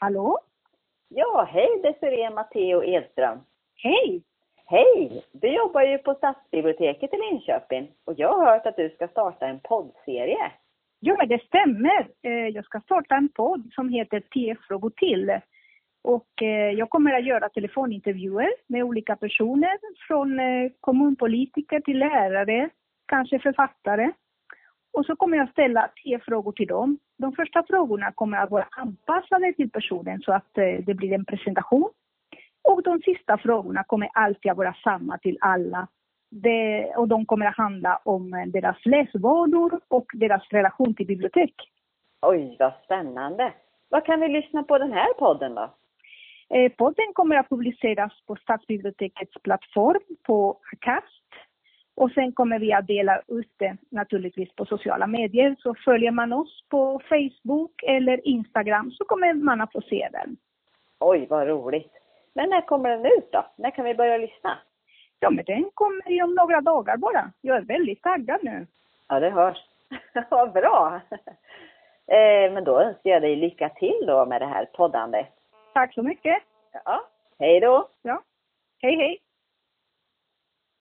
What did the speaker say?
Hallå? Ja, hej Desiree Matteo Edström. Hej! Hej! Du jobbar ju på Stadsbiblioteket i Linköping och jag har hört att du ska starta en poddserie. Jo, men det stämmer. Eh, Jag ska starta en podd som heter TF-frågor till. Och eh, jag kommer att göra telefonintervjuer med olika personer, från eh, kommunpolitiker till lärare, kanske författare. Och så kommer jag ställa TF-frågor till dem. De första frågorna kommer att vara anpassade till personen så att eh, det blir en presentation. Och de sista frågorna kommer alltid att vara samma till alla. Det, och de kommer att handla om eh, deras läsvanor och deras relation till bibliotek. Oj, vad spännande! Vad kan vi lyssna på den här podden då? Eh, podden kommer att publiceras på Stadsbibliotekets plattform på Acast. Och sen kommer vi att dela ut det naturligtvis på sociala medier. Så följer man oss på Facebook eller Instagram så kommer man att få se den. Oj, vad roligt! Men när kommer den ut då? När kan vi börja lyssna? Ja, men den kommer om några dagar bara. Jag är väldigt taggad nu. Ja, det hörs. vad bra! Eh, men då önskar jag dig lycka till då med det här poddandet. Tack så mycket. Ja, hej då! Ja, hej hej.